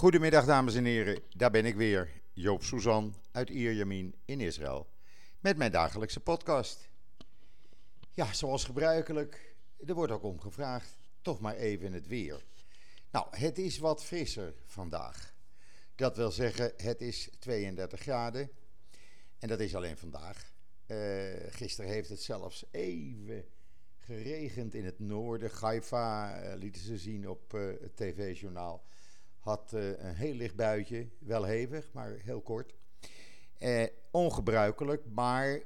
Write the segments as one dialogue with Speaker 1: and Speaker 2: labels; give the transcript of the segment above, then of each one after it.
Speaker 1: Goedemiddag dames en heren, daar ben ik weer, Joop Suzan uit Ierjamin in Israël, met mijn dagelijkse podcast. Ja, zoals gebruikelijk, er wordt ook om gevraagd, toch maar even het weer. Nou, het is wat frisser vandaag. Dat wil zeggen, het is 32 graden en dat is alleen vandaag. Uh, gisteren heeft het zelfs even geregend in het noorden. Haifa uh, lieten ze zien op uh, het tv-journaal. Had een heel licht buitje, wel hevig, maar heel kort. ongebruikelijk, maar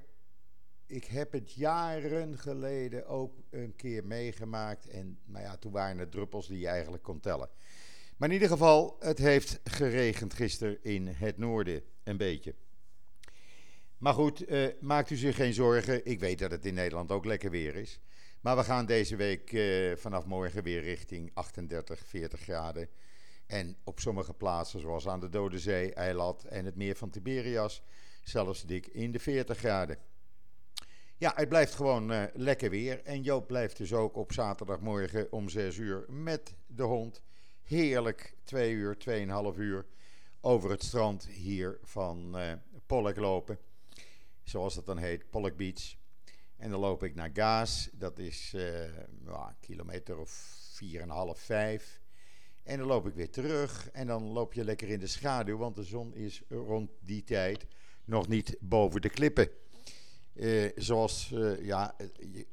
Speaker 1: ik heb het jaren geleden ook een keer meegemaakt. En maar ja, toen waren het druppels die je eigenlijk kon tellen. Maar in ieder geval, het heeft geregend gisteren in het noorden een beetje. Maar goed, uh, maakt u zich geen zorgen. Ik weet dat het in Nederland ook lekker weer is. Maar we gaan deze week vanaf morgen weer richting 38, 40 graden. En op sommige plaatsen, zoals aan de Dode Zee, Eilat en het meer van Tiberias, zelfs dik in de 40 graden. Ja, het blijft gewoon uh, lekker weer. En Joop blijft dus ook op zaterdagmorgen om 6 uur met de hond. Heerlijk, 2 uur, 2,5 uur over het strand hier van uh, lopen zoals dat dan heet, Pollock Beach. En dan loop ik naar Gaas, dat is uh, een kilometer of 4,5, 5. En dan loop ik weer terug en dan loop je lekker in de schaduw, want de zon is rond die tijd nog niet boven de klippen. Uh, zoals, uh, ja,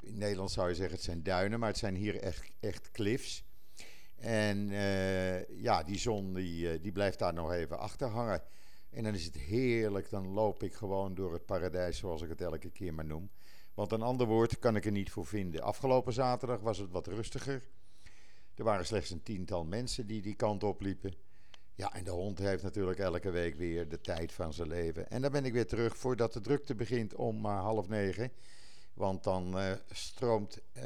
Speaker 1: in Nederland zou je zeggen het zijn duinen, maar het zijn hier echt, echt cliffs. En uh, ja, die zon die, die blijft daar nog even achter hangen. En dan is het heerlijk, dan loop ik gewoon door het paradijs, zoals ik het elke keer maar noem. Want een ander woord kan ik er niet voor vinden. Afgelopen zaterdag was het wat rustiger. Er waren slechts een tiental mensen die die kant op liepen. Ja, en de hond heeft natuurlijk elke week weer de tijd van zijn leven. En dan ben ik weer terug voordat de drukte begint om uh, half negen. Want dan uh, stroomt uh,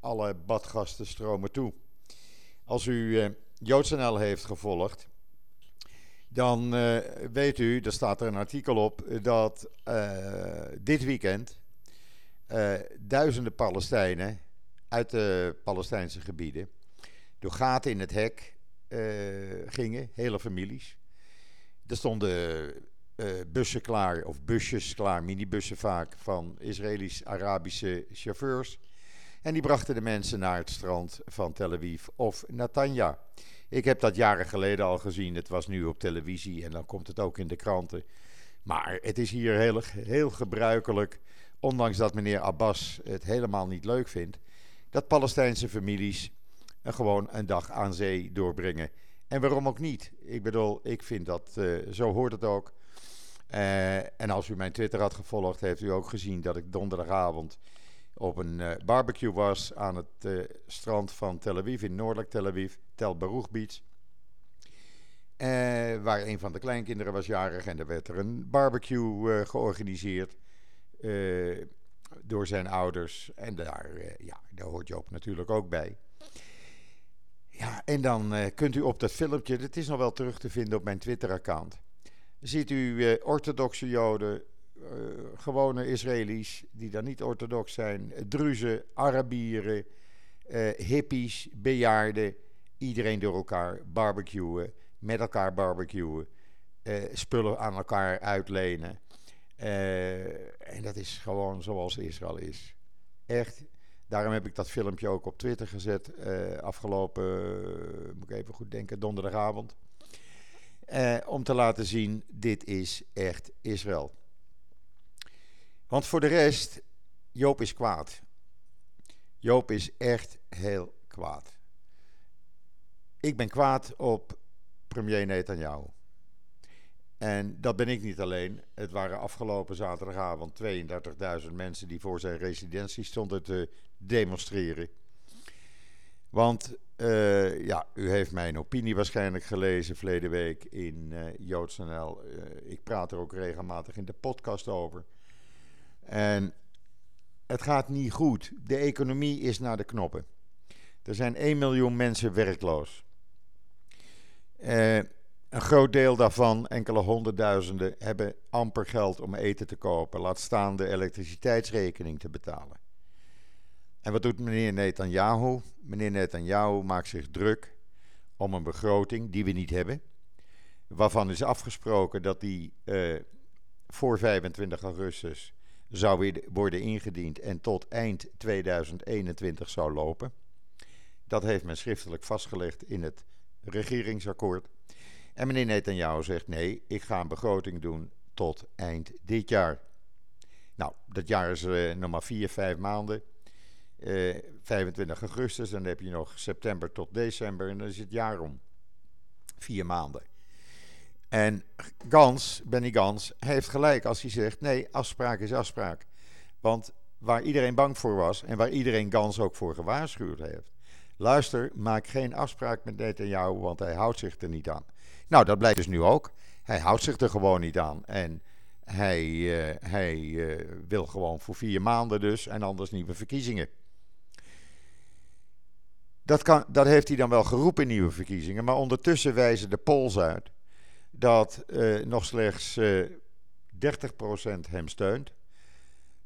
Speaker 1: alle badgasten stromen toe. Als u JoodsNL heeft gevolgd, dan weet u, er staat er een artikel op, dat dit weekend duizenden Palestijnen uit de Palestijnse gebieden door gaten in het hek gingen, hele families. Er stonden bussen klaar, of busjes klaar, minibussen vaak, van Israëlisch-Arabische chauffeurs. En die brachten de mensen naar het strand van Tel Aviv of Natanja. Ik heb dat jaren geleden al gezien. Het was nu op televisie en dan komt het ook in de kranten. Maar het is hier heel, heel gebruikelijk, ondanks dat meneer Abbas het helemaal niet leuk vindt, dat Palestijnse families gewoon een dag aan zee doorbrengen. En waarom ook niet? Ik bedoel, ik vind dat, uh, zo hoort het ook. Uh, en als u mijn Twitter had gevolgd, heeft u ook gezien dat ik donderdagavond op een uh, barbecue was aan het strand van Tel Aviv, in noordelijk Tel Aviv, Tel Baruch Beach. Waar een van de kleinkinderen was jarig en er werd er een barbecue georganiseerd door zijn ouders. En daar, ja, daar hoort Joop natuurlijk ook bij. Ja, en dan kunt u op dat filmpje, dat is nog wel terug te vinden op mijn Twitter-account, ziet u orthodoxe Joden uh, gewone Israëli's die dan niet orthodox zijn, Druzen, Arabieren, hippies, bejaarden, iedereen door elkaar barbecuen, met elkaar barbecuen, spullen aan elkaar uitlenen. en dat is gewoon zoals Israël is. Echt. Daarom heb ik dat filmpje ook op Twitter gezet. afgelopen, moet ik even goed denken, donderdagavond. om te laten zien, dit is echt Israël. Want voor de rest, Joop is kwaad. Joop is echt heel kwaad. Ik ben kwaad op premier Netanyahu. En dat ben ik niet alleen. Het waren afgelopen zaterdagavond 32.000 mensen die voor zijn residentie stonden te demonstreren. Want uh, ja, u heeft mijn opinie waarschijnlijk gelezen verleden week in uh, JoodsNL. Uh, ik praat er ook regelmatig in de podcast over. En het gaat niet goed. De economie is naar de knoppen. Er zijn 1 miljoen mensen werkloos. Uh, een groot deel daarvan, enkele honderdduizenden, hebben amper geld om eten te kopen. Laat staan de elektriciteitsrekening te betalen. En wat doet meneer Netanyahu? Meneer Netanyahu maakt zich druk om een begroting die we niet hebben. Waarvan is afgesproken dat die uh, voor 25 augustus zou worden ingediend en tot eind 2021 zou lopen. Dat heeft men schriftelijk vastgelegd in het regeringsakkoord. En meneer Netanyahu zegt: nee, ik ga een begroting doen tot eind dit jaar. Nou, dat jaar is uh, nog maar vier, vijf maanden. Uh, eh, 25 augustus, dan heb je nog september tot december en dan is het jaar om. Vier maanden. En Gans, Benny Gans, heeft gelijk als hij zegt: nee, afspraak is afspraak. Want waar iedereen bang voor was en waar iedereen Gans ook voor gewaarschuwd heeft. Luister, maak geen afspraak met Netanyahu, want hij houdt zich er niet aan. Nou, dat blijkt dus nu ook. Hij houdt zich er gewoon niet aan. En hij, uh, hij uh, wil gewoon voor vier maanden dus en anders nieuwe verkiezingen. Dat, kan, dat heeft hij dan wel geroepen, nieuwe verkiezingen. Maar ondertussen wijzen de polls uit dat uh, nog slechts 30% hem steunt.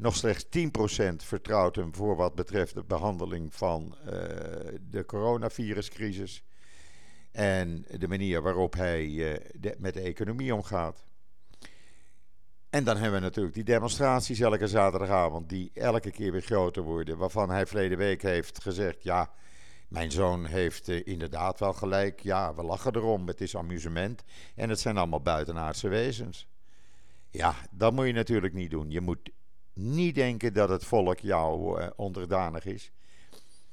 Speaker 1: Nog slechts 10% vertrouwt hem voor wat betreft de behandeling van de coronaviruscrisis. En de manier waarop hij de, met de economie omgaat. En dan hebben we natuurlijk die demonstraties elke zaterdagavond, die elke keer weer groter worden. Waarvan hij verleden week heeft gezegd: Ja, mijn zoon heeft uh, inderdaad wel gelijk. Ja, we lachen erom. Het is amusement. En het zijn allemaal buitenaardse wezens. Ja, dat moet je natuurlijk niet doen. Je moet niet denken dat het volk jou uh, onderdanig is.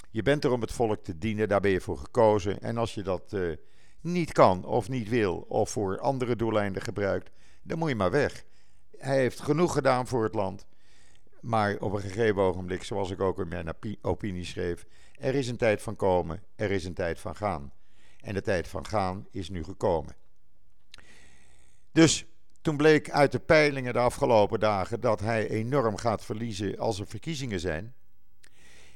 Speaker 1: Je bent er om het volk te dienen, daar ben je voor gekozen. En als je dat uh, niet kan of niet wil of voor andere doeleinden gebruikt, dan moet je maar weg. Hij heeft genoeg gedaan voor het land. Maar op een gegeven ogenblik, zoals ik ook in mijn opinie schreef, er is een tijd van komen, er is een tijd van gaan. En de tijd van gaan is nu gekomen. Dus toen bleek uit de peilingen de afgelopen dagen dat hij enorm gaat verliezen als er verkiezingen zijn.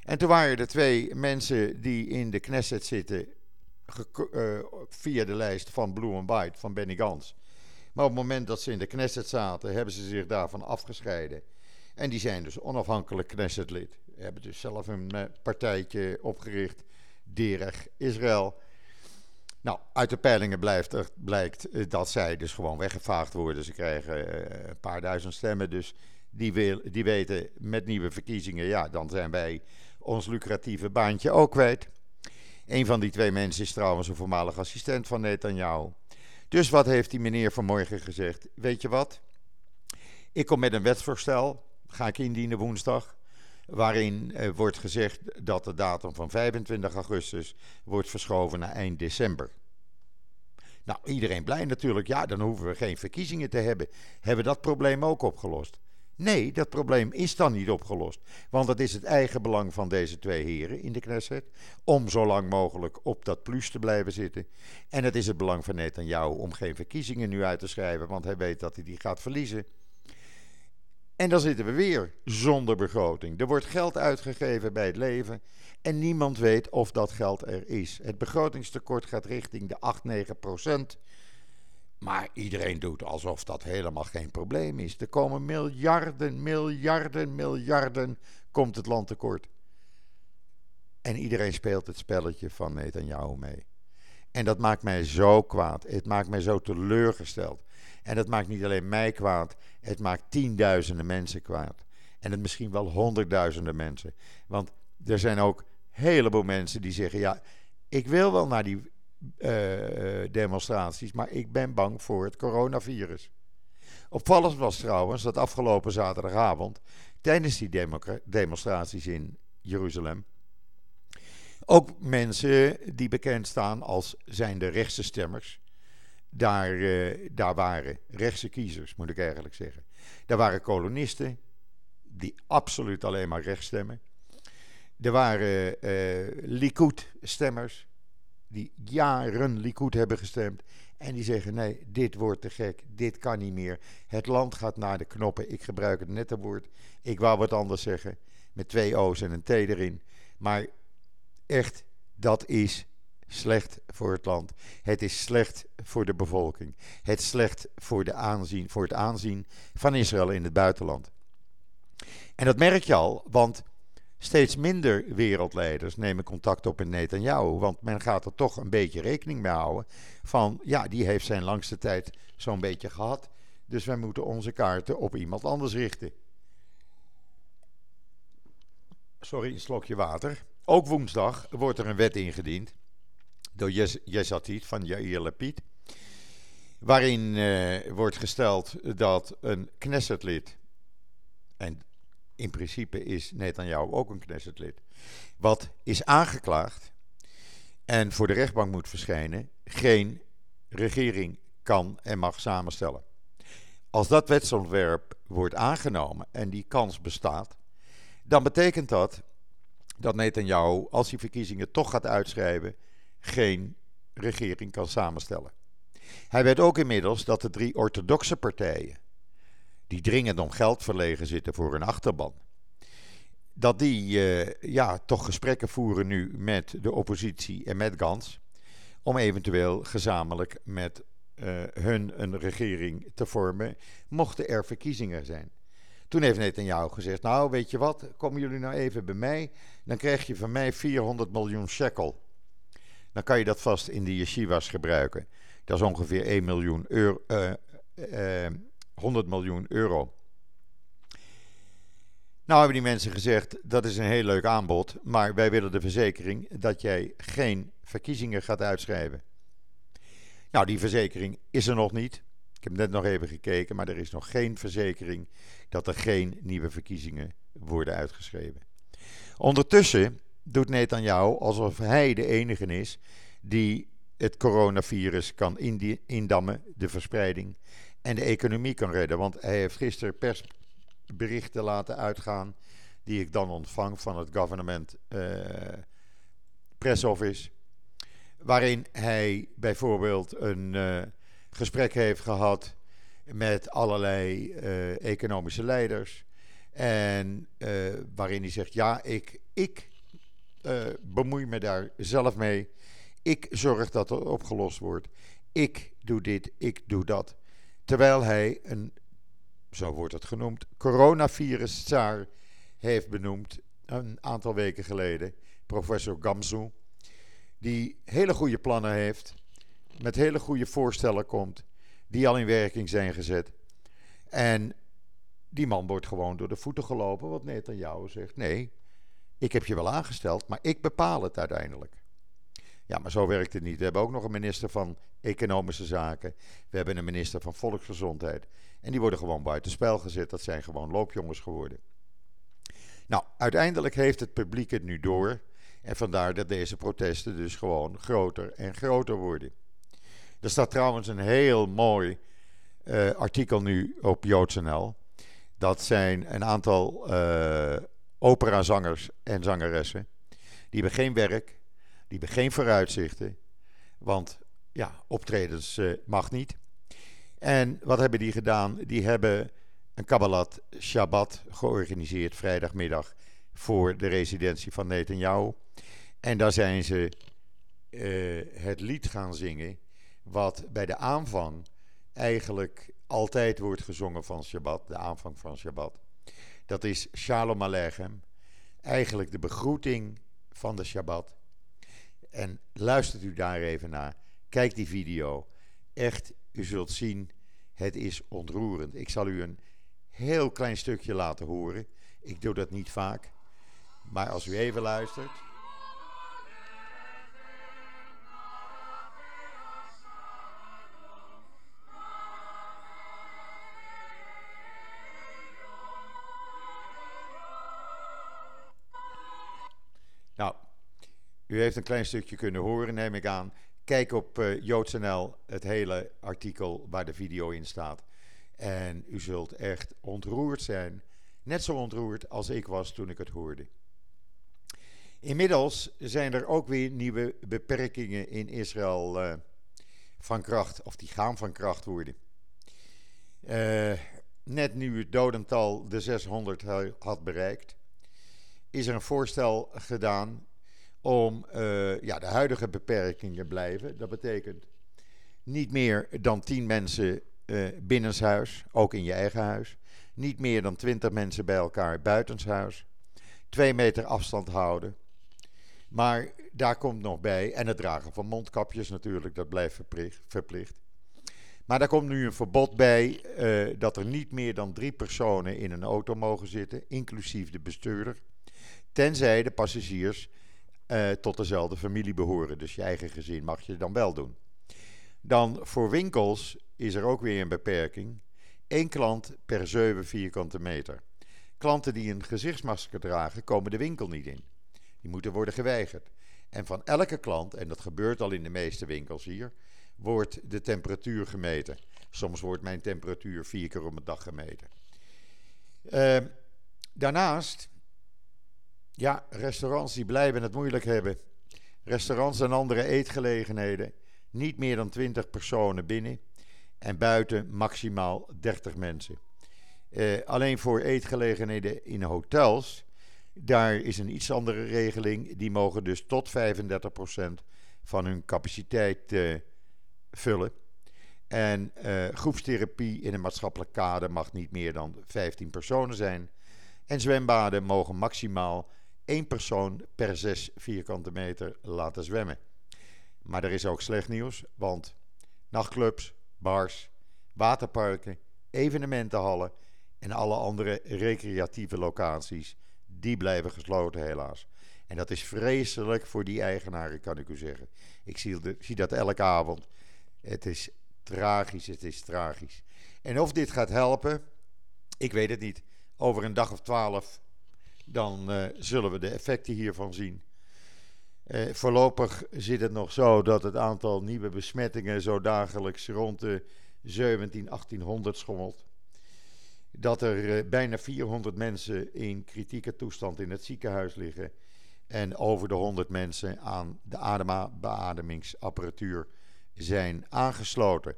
Speaker 1: En toen waren er twee mensen die in de Knesset zitten uh, via de lijst van Blue and White van Benny Gans. Maar op het moment dat ze in de Knesset zaten, hebben ze zich daarvan afgescheiden. En die zijn dus onafhankelijk Knessetlid. Hebben dus zelf een eh, partijtje opgericht, Derech Israël. Nou, uit de peilingen er, blijkt eh, dat zij dus gewoon weggevaagd worden. Ze krijgen uh, een paar duizend stemmen. Dus die, die weten met nieuwe verkiezingen, ja, dan zijn wij ons lucratieve baantje ook kwijt. Een van die twee mensen is trouwens een voormalig assistent van Netanyahu. Dus wat heeft die meneer vanmorgen gezegd? Weet je wat? Ik kom met een wetsvoorstel, ga ik indienen woensdag, waarin eh, wordt gezegd dat de datum van 25 augustus wordt verschoven naar eind december. Nou, iedereen blij natuurlijk. Ja, dan hoeven we geen verkiezingen te hebben. Hebben we dat probleem ook opgelost? Nee, dat probleem is dan niet opgelost. Want het is het eigen belang van deze twee heren in de Knesset om zo lang mogelijk op dat plus te blijven zitten. En het is het belang van Netanyahu om geen verkiezingen nu uit te schrijven, want hij weet dat hij die gaat verliezen. En dan zitten we weer zonder begroting. Er wordt geld uitgegeven bij het leven en niemand weet of dat geld er is. Het begrotingstekort gaat richting de 8, 9 procent. Maar iedereen doet alsof dat helemaal geen probleem is. Er komen miljarden, miljarden, miljarden komt het land tekort. En iedereen speelt het spelletje van Netanyahu mee. En dat maakt mij zo kwaad. Het maakt mij zo teleurgesteld. En dat maakt niet alleen mij kwaad. Het maakt tienduizenden mensen kwaad. En het misschien wel honderdduizenden mensen. Want er zijn ook een heleboel mensen die zeggen: ja, ik wil wel naar die uh, demonstraties, maar ik ben bang voor het coronavirus. Opvallend was trouwens dat afgelopen zaterdagavond, tijdens die demonstraties in Jeruzalem, ook mensen die bekend staan als zijn de rechtse stemmers, daar, uh, daar waren rechtse kiezers, moet ik eigenlijk zeggen. Daar waren kolonisten die absoluut alleen maar rechts stemmen. Er waren uh, Likud-stemmers die jaren Likud hebben gestemd. En die zeggen: nee, dit wordt te gek, dit kan niet meer. Het land gaat naar de knoppen. Ik gebruik het nette woord. Ik wou wat anders zeggen. Met twee O's en een T erin. Maar echt, dat is slecht voor het land. Het is slecht voor de bevolking. Het is slecht voor, de aanzien, voor het aanzien van Israël in het buitenland. En dat merk je al, want Steeds minder wereldleiders nemen contact op met Netanyahu, want men gaat er toch een beetje rekening mee houden van, ja, die heeft zijn langste tijd zo'n beetje gehad, dus wij moeten onze kaarten op iemand anders richten. Sorry, een slokje water. Ook woensdag wordt er een wet ingediend door Yesatit van Yair Lapid, waarin eh, wordt gesteld dat een Knessetlid, en in principe is Netanyahu ook een Knessetlid, wat is aangeklaagd en voor de rechtbank moet verschijnen, geen regering kan en mag samenstellen. Als dat wetsontwerp wordt aangenomen en die kans bestaat, dan betekent dat dat Netanyahu, als hij verkiezingen toch gaat uitschrijven, geen regering kan samenstellen. Hij weet ook inmiddels dat de drie orthodoxe partijen, die dringend om geld verlegen zitten voor hun achterban, dat die uh, ja, toch gesprekken voeren nu met de oppositie en met Gans, om eventueel gezamenlijk met uh, hun een regering te vormen, mochten er verkiezingen zijn. Toen heeft Netanyahu gezegd: Nou, weet je wat, komen jullie nou even bij mij, dan krijg je van mij 400 miljoen shekel. Dan kan je dat vast in de yeshivas gebruiken. Dat is ongeveer 1 miljoen euro, uh, uh, 100 miljoen euro. Nou hebben die mensen gezegd, dat is een heel leuk aanbod, maar wij willen de verzekering dat jij geen verkiezingen gaat uitschrijven. Nou, die verzekering is er nog niet. Ik heb net nog even gekeken, maar er is nog geen verzekering dat er geen nieuwe verkiezingen worden uitgeschreven. Ondertussen doet Netanyahu alsof hij de enige is die het coronavirus kan indammen, de verspreiding en de economie kan redden. Want hij heeft gisteren persberichten laten uitgaan, die ik dan ontvang van het government uh, press office, waarin hij bijvoorbeeld een uh, gesprek heeft gehad met allerlei uh, economische leiders. En waarin hij zegt: Ja, ik, ik bemoei me daar zelf mee. Ik zorg dat het opgelost wordt. Ik doe dit, ik doe dat. Terwijl hij een, zo wordt het genoemd, coronavirus-tsaar heeft benoemd een aantal weken geleden. Professor Gamzu. Die hele goede plannen heeft, met hele goede voorstellen komt, die al in werking zijn gezet. En die man wordt gewoon door de voeten gelopen, wat Netanyahu zegt. Nee, ik heb je wel aangesteld, maar ik bepaal het uiteindelijk. Ja, maar zo werkt het niet. We hebben ook nog een minister van Economische Zaken. We hebben een minister van Volksgezondheid. En die worden gewoon buitenspel gezet. Dat zijn gewoon loopjongens geworden. Nou, uiteindelijk heeft het publiek het nu door. En vandaar dat deze protesten dus gewoon groter en groter worden. Er staat trouwens een heel mooi uh, artikel nu op JoodsNL. Dat zijn een aantal uh, operazangers en zangeressen. Die hebben geen werk, die hebben geen vooruitzichten. Want ja, optredens uh, mag niet. En wat hebben die gedaan? Die hebben een Kabbalat Shabbat georganiseerd vrijdagmiddag voor de residentie van Netanyahu. En daar zijn ze het lied gaan zingen, wat bij de aanvang eigenlijk altijd wordt gezongen van Shabbat, de aanvang van Shabbat. Dat is Shalom Aleichem, eigenlijk de begroeting van de Shabbat. En luistert u daar even naar. Kijk die video. Echt, u zult zien, het is ontroerend. Ik zal u een heel klein stukje laten horen. Ik doe dat niet vaak. Maar als u even luistert. U heeft een klein stukje kunnen horen, neem ik aan. Kijk op uh, JoodsNL het hele artikel waar de video in staat. En u zult echt ontroerd zijn. Net zo ontroerd als ik was toen ik het hoorde. Inmiddels zijn er ook weer nieuwe beperkingen in Israël uh, van kracht, of die gaan van kracht worden. Uh, net nu het dodental de 600 had bereikt, is er een voorstel gedaan om uh, ja, de huidige beperkingen blijven. Dat betekent niet meer dan 10 mensen uh, binnenshuis, ook in je eigen huis. Niet meer dan 20 mensen bij elkaar buitenshuis. Twee meter afstand houden. Maar daar komt nog bij, en het dragen van mondkapjes natuurlijk, dat blijft verplicht. Maar daar komt nu een verbod bij uh, dat er niet meer dan drie personen in een auto mogen zitten, inclusief de bestuurder. Tenzij de passagiers uh, tot dezelfde familie behoren. Dus je eigen gezin mag je dan wel doen. Dan voor winkels is er ook weer een beperking. Eén klant per 7 vierkante meter. Klanten die een gezichtsmasker dragen, komen de winkel niet in. Die moeten worden geweigerd. En van elke klant, en dat gebeurt al in de meeste winkels hier, wordt de temperatuur gemeten. Soms wordt mijn temperatuur vier keer op een dag gemeten. Uh, daarnaast, ja, restaurants die blijven het moeilijk hebben. Restaurants en andere eetgelegenheden, niet meer dan 20 personen binnen en buiten maximaal 30 mensen. Uh, alleen voor eetgelegenheden in hotels, daar is een iets andere regeling. Die mogen dus tot 35% van hun capaciteit uh, vullen. En uh, groepstherapie in een maatschappelijk kader mag niet meer dan 15 personen zijn. En zwembaden mogen maximaal één persoon per 6 vierkante meter laten zwemmen. Maar er is ook slecht nieuws, want nachtclubs, bars, waterparken, evenementenhallen en alle andere recreatieve locaties, die blijven gesloten helaas. En dat is vreselijk voor die eigenaren, kan ik u zeggen. Ik zie, zie dat elke avond. Het is tragisch, het is tragisch. En of dit gaat helpen, ik weet het niet. Over een dag of twaalf, dan uh, zullen we de effecten hiervan zien. Uh, voorlopig zit het nog zo dat het aantal nieuwe besmettingen zo dagelijks rond de 17, 1800 schommelt. Dat er uh, bijna 400 mensen in kritieke toestand in het ziekenhuis liggen. En over de 100 mensen aan de adembeademingsapparatuur zijn aangesloten.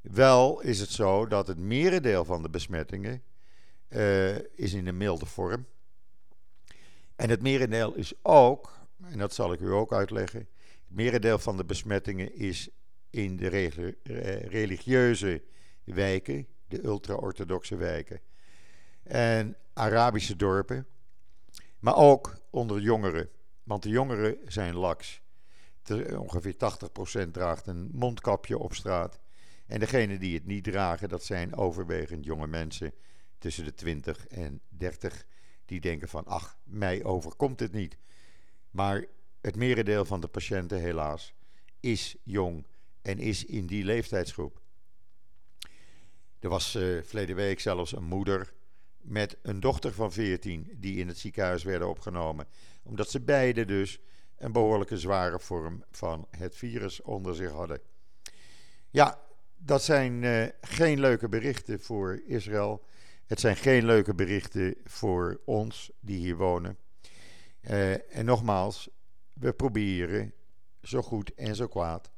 Speaker 1: Wel is het zo dat het merendeel van de besmettingen is in een milde vorm. En het merendeel is ook, en dat zal ik u ook uitleggen, het merendeel van de besmettingen is in de religieuze wijken, de ultra-orthodoxe wijken en Arabische dorpen, maar ook onder jongeren, want de jongeren zijn laks ongeveer 80% draagt een mondkapje op straat. En degenen die het niet dragen, dat zijn overwegend jonge mensen tussen de 20 en 30. Die denken van, ach, mij overkomt het niet. Maar het merendeel van de patiënten, helaas, is jong en is in die leeftijdsgroep. Er was uh, verleden week zelfs een moeder met een dochter van 14 die in het ziekenhuis werden opgenomen. Omdat ze beide dus een behoorlijke zware vorm van het virus onder zich hadden. Ja, dat zijn uh, geen leuke berichten voor Israël. Het zijn geen leuke berichten voor ons die hier wonen. Uh, en nogmaals, we proberen zo goed en zo kwaad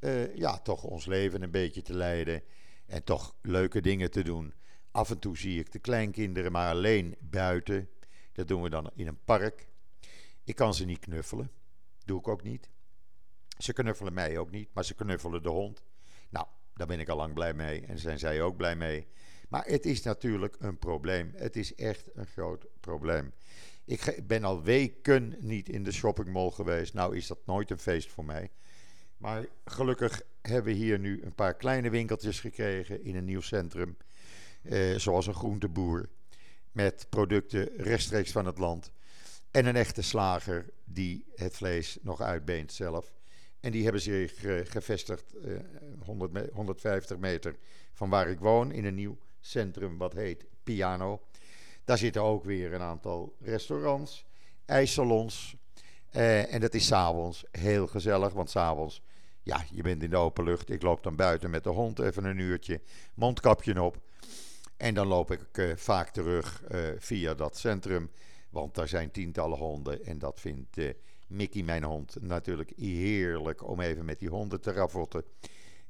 Speaker 1: uh, ja, toch ons leven een beetje te leiden. En toch leuke dingen te doen. Af en toe zie ik de kleinkinderen maar alleen buiten. Dat doen we dan in een park. Ik kan ze niet knuffelen. Doe ik ook niet. Ze knuffelen mij ook niet, maar ze knuffelen de hond. Nou, daar ben ik al lang blij mee en zijn zij ook blij mee. Maar het is natuurlijk een probleem. Het is echt een groot probleem. Ik ben al weken niet in de shoppingmall geweest. Nou is dat nooit een feest voor mij. Maar gelukkig hebben we hier nu een paar kleine winkeltjes gekregen in een nieuw centrum. Eh, zoals een groenteboer. Met producten rechtstreeks van het land. En een echte slager die het vlees nog uitbeent zelf. En die hebben zich uh, gevestigd uh, 100 150 meter van waar ik woon in een nieuw centrum wat heet Piano. Daar zitten ook weer een aantal restaurants, ijssalons. Uh, en dat is s'avonds heel gezellig, want s'avonds, ja, je bent in de open lucht. Ik loop dan buiten met de hond even een uurtje, mondkapje op. En dan loop ik uh, vaak terug uh, via dat centrum want daar zijn tientallen honden en dat vindt Mickey, mijn hond, natuurlijk heerlijk om even met die honden te ravotten.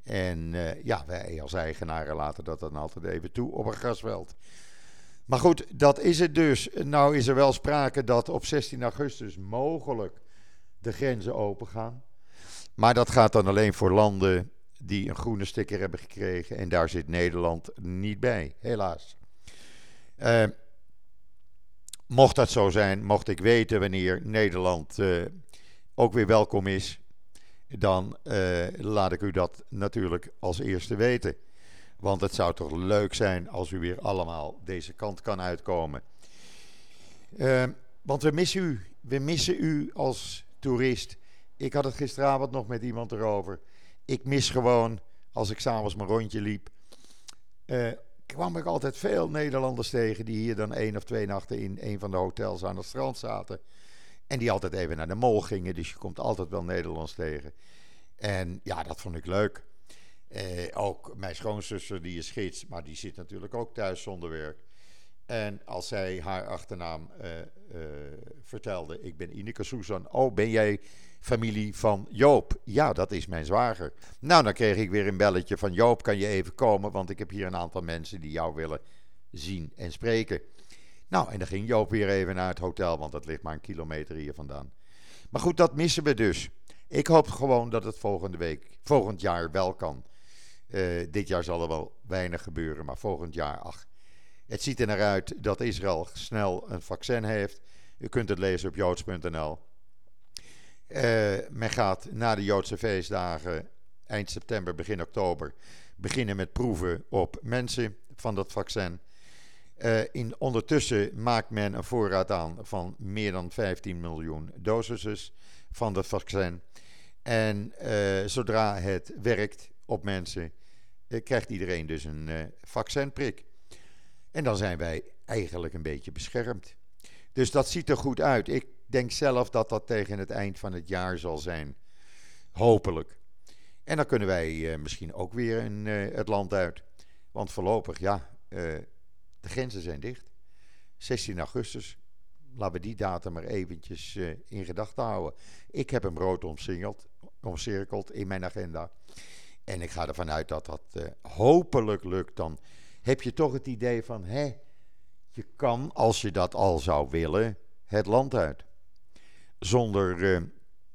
Speaker 1: En uh, ja, wij als eigenaren laten dat dan altijd even toe op een grasveld. Maar goed, dat is het dus. Nou is er wel sprake dat op 16 augustus mogelijk de grenzen open gaan. Maar dat gaat dan alleen voor landen die een groene sticker hebben gekregen. En daar zit Nederland niet bij, helaas. Uh, mocht dat zo zijn, mocht ik weten wanneer Nederland uh, ook weer welkom is, dan uh, laat ik u dat natuurlijk als eerste weten. Want het zou toch leuk zijn als u weer allemaal deze kant kan uitkomen. Uh, want we missen u. We missen u als toerist. Ik had het gisteravond nog met iemand erover. Ik mis gewoon, als ik s'avonds mijn rondje liep, uh, kwam ik altijd veel Nederlanders tegen die hier dan één of twee nachten in een van de hotels aan het strand zaten. En die altijd even naar de mol gingen. Dus je komt altijd wel Nederlands tegen. En ja, dat vond ik leuk. Eh, ook mijn schoonzuster, die is gids, maar die zit natuurlijk ook thuis zonder werk. En als zij haar achternaam uh, uh, vertelde, ik ben Ineke Susan. Oh, ben jij familie van Joop? Ja, dat is mijn zwager. Nou, dan kreeg ik weer een belletje van Joop, kan je even komen? Want ik heb hier een aantal mensen die jou willen zien en spreken. Nou, en dan ging Joop weer even naar het hotel, want dat ligt maar een kilometer hier vandaan. Maar goed, dat missen we dus. Ik hoop gewoon dat het volgende week, volgend jaar wel kan. Uh, dit jaar zal er wel weinig gebeuren, maar volgend jaar, ach. Het ziet er naar uit dat Israël snel een vaccin heeft. U kunt het lezen op joods.nl. Uh, men gaat na de Joodse feestdagen, eind september, begin oktober, beginnen met proeven op mensen van dat vaccin. Uh, in, ondertussen maakt men een voorraad aan van meer dan 15 miljoen doses van dat vaccin. En uh, zodra het werkt op mensen, krijgt iedereen dus een vaccinprik. En dan zijn wij eigenlijk een beetje beschermd. Dus dat ziet er goed uit. Ik denk zelf dat dat tegen het eind van het jaar zal zijn. Hopelijk. En dan kunnen wij misschien ook weer in, het land uit. Want voorlopig, ja, de grenzen zijn dicht. 16 augustus. Laten we die datum maar eventjes in gedachten houden. Ik heb hem rood omsingeld, omcirkeld in mijn agenda. En ik ga ervan uit dat dat hopelijk lukt. Dan heb je toch het idee van, hé, je kan, als je dat al zou willen, het land uit. Zonder uh,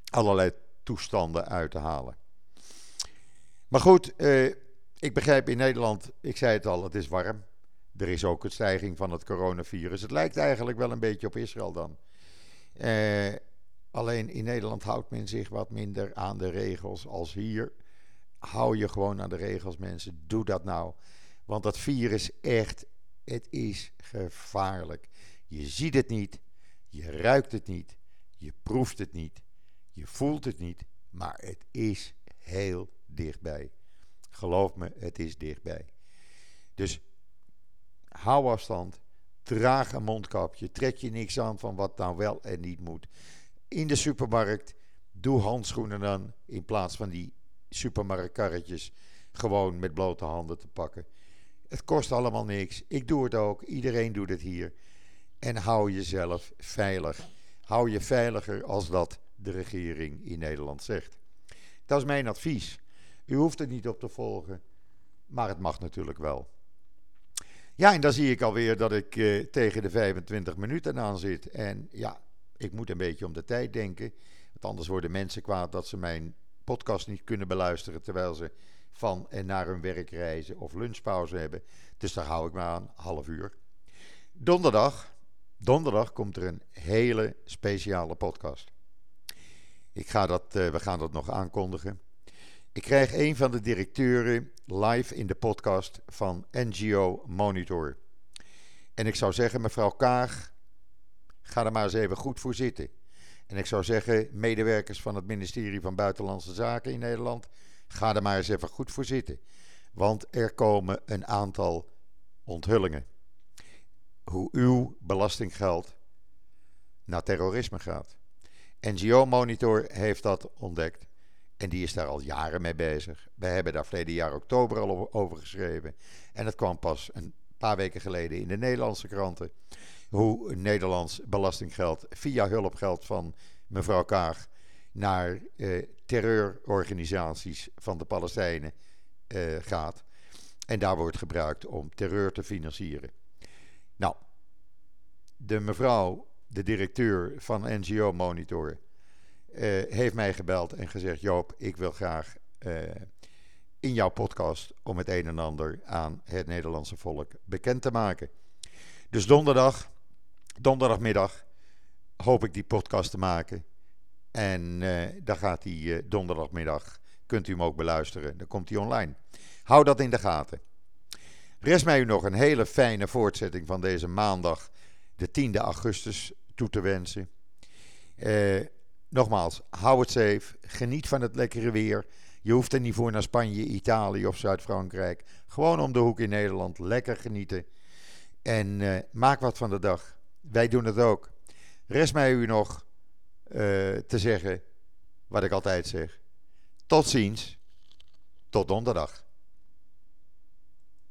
Speaker 1: allerlei toestanden uit te halen. Maar goed, ik begrijp in Nederland, ik zei het al, het is warm. Er is ook een stijging van het coronavirus. Het lijkt eigenlijk wel een beetje op Israël dan. Uh, alleen in Nederland houdt men zich wat minder aan de regels als hier. Hou je gewoon aan de regels, mensen. Doe dat nou. Want dat virus echt, het is gevaarlijk. Je ziet het niet, je ruikt het niet, je proeft het niet, je voelt het niet, maar het is heel dichtbij. Geloof me, het is dichtbij. Dus hou afstand, draag een mondkapje, trek je niks aan van wat nou wel en niet moet. In de supermarkt, doe handschoenen aan in plaats van die supermarktkarretjes gewoon met blote handen te pakken. Het kost allemaal niks. Ik doe het ook. Iedereen doet het hier. En hou jezelf veilig. Hou je veiliger als dat de regering in Nederland zegt. Dat is mijn advies. U hoeft het niet op te volgen, maar het mag natuurlijk wel. Ja, en dan zie ik alweer dat ik eh, tegen de 25 minuten aan zit. En ja, ik moet een beetje om de tijd denken. Want anders worden mensen kwaad dat ze mijn podcast niet kunnen beluisteren terwijl ze van en naar hun werk reizen of lunchpauze hebben. Dus daar hou ik me aan, half uur. Donderdag, donderdag komt er een hele speciale podcast. Ik ga dat, uh, we gaan dat nog aankondigen. Ik krijg een van de directeuren live in de podcast van NGO Monitor. En ik zou zeggen, mevrouw Kaag, ga er maar eens even goed voor zitten. En ik zou zeggen, medewerkers van het ministerie van Buitenlandse Zaken in Nederland, Ga er maar eens even goed voor zitten. Want er komen een aantal onthullingen. Hoe uw belastinggeld naar terrorisme gaat. NGO Monitor heeft dat ontdekt. En die is daar al jaren mee bezig. Wij hebben daar verleden jaar oktober al over geschreven. En het kwam pas een paar weken geleden in de Nederlandse kranten. Hoe Nederlands belastinggeld via hulpgeld van mevrouw Kaag naar eh, terreurorganisaties van de Palestijnen uh, gaat. En daar wordt gebruikt om terreur te financieren. Nou, de mevrouw, de directeur van NGO Monitor, heeft mij gebeld en gezegd: Joop, ik wil graag uh, in jouw podcast om het een en ander aan het Nederlandse volk bekend te maken. Dus donderdag donderdagmiddag hoop ik die podcast te maken. En dan gaat hij donderdagmiddag, kunt u hem ook beluisteren. Dan komt hij online. Hou dat in de gaten. Rest mij u nog een hele fijne voortzetting van deze maandag, de 10 augustus, toe te wensen. Eh, nogmaals, hou het safe. Geniet van het lekkere weer. Je hoeft er niet voor naar Spanje, Italië of Zuid-Frankrijk. Gewoon om de hoek in Nederland. Lekker genieten. En eh, maak wat van de dag. Wij doen het ook. Rest mij u nog uh, te zeggen wat ik altijd zeg. Tot ziens. Tot donderdag.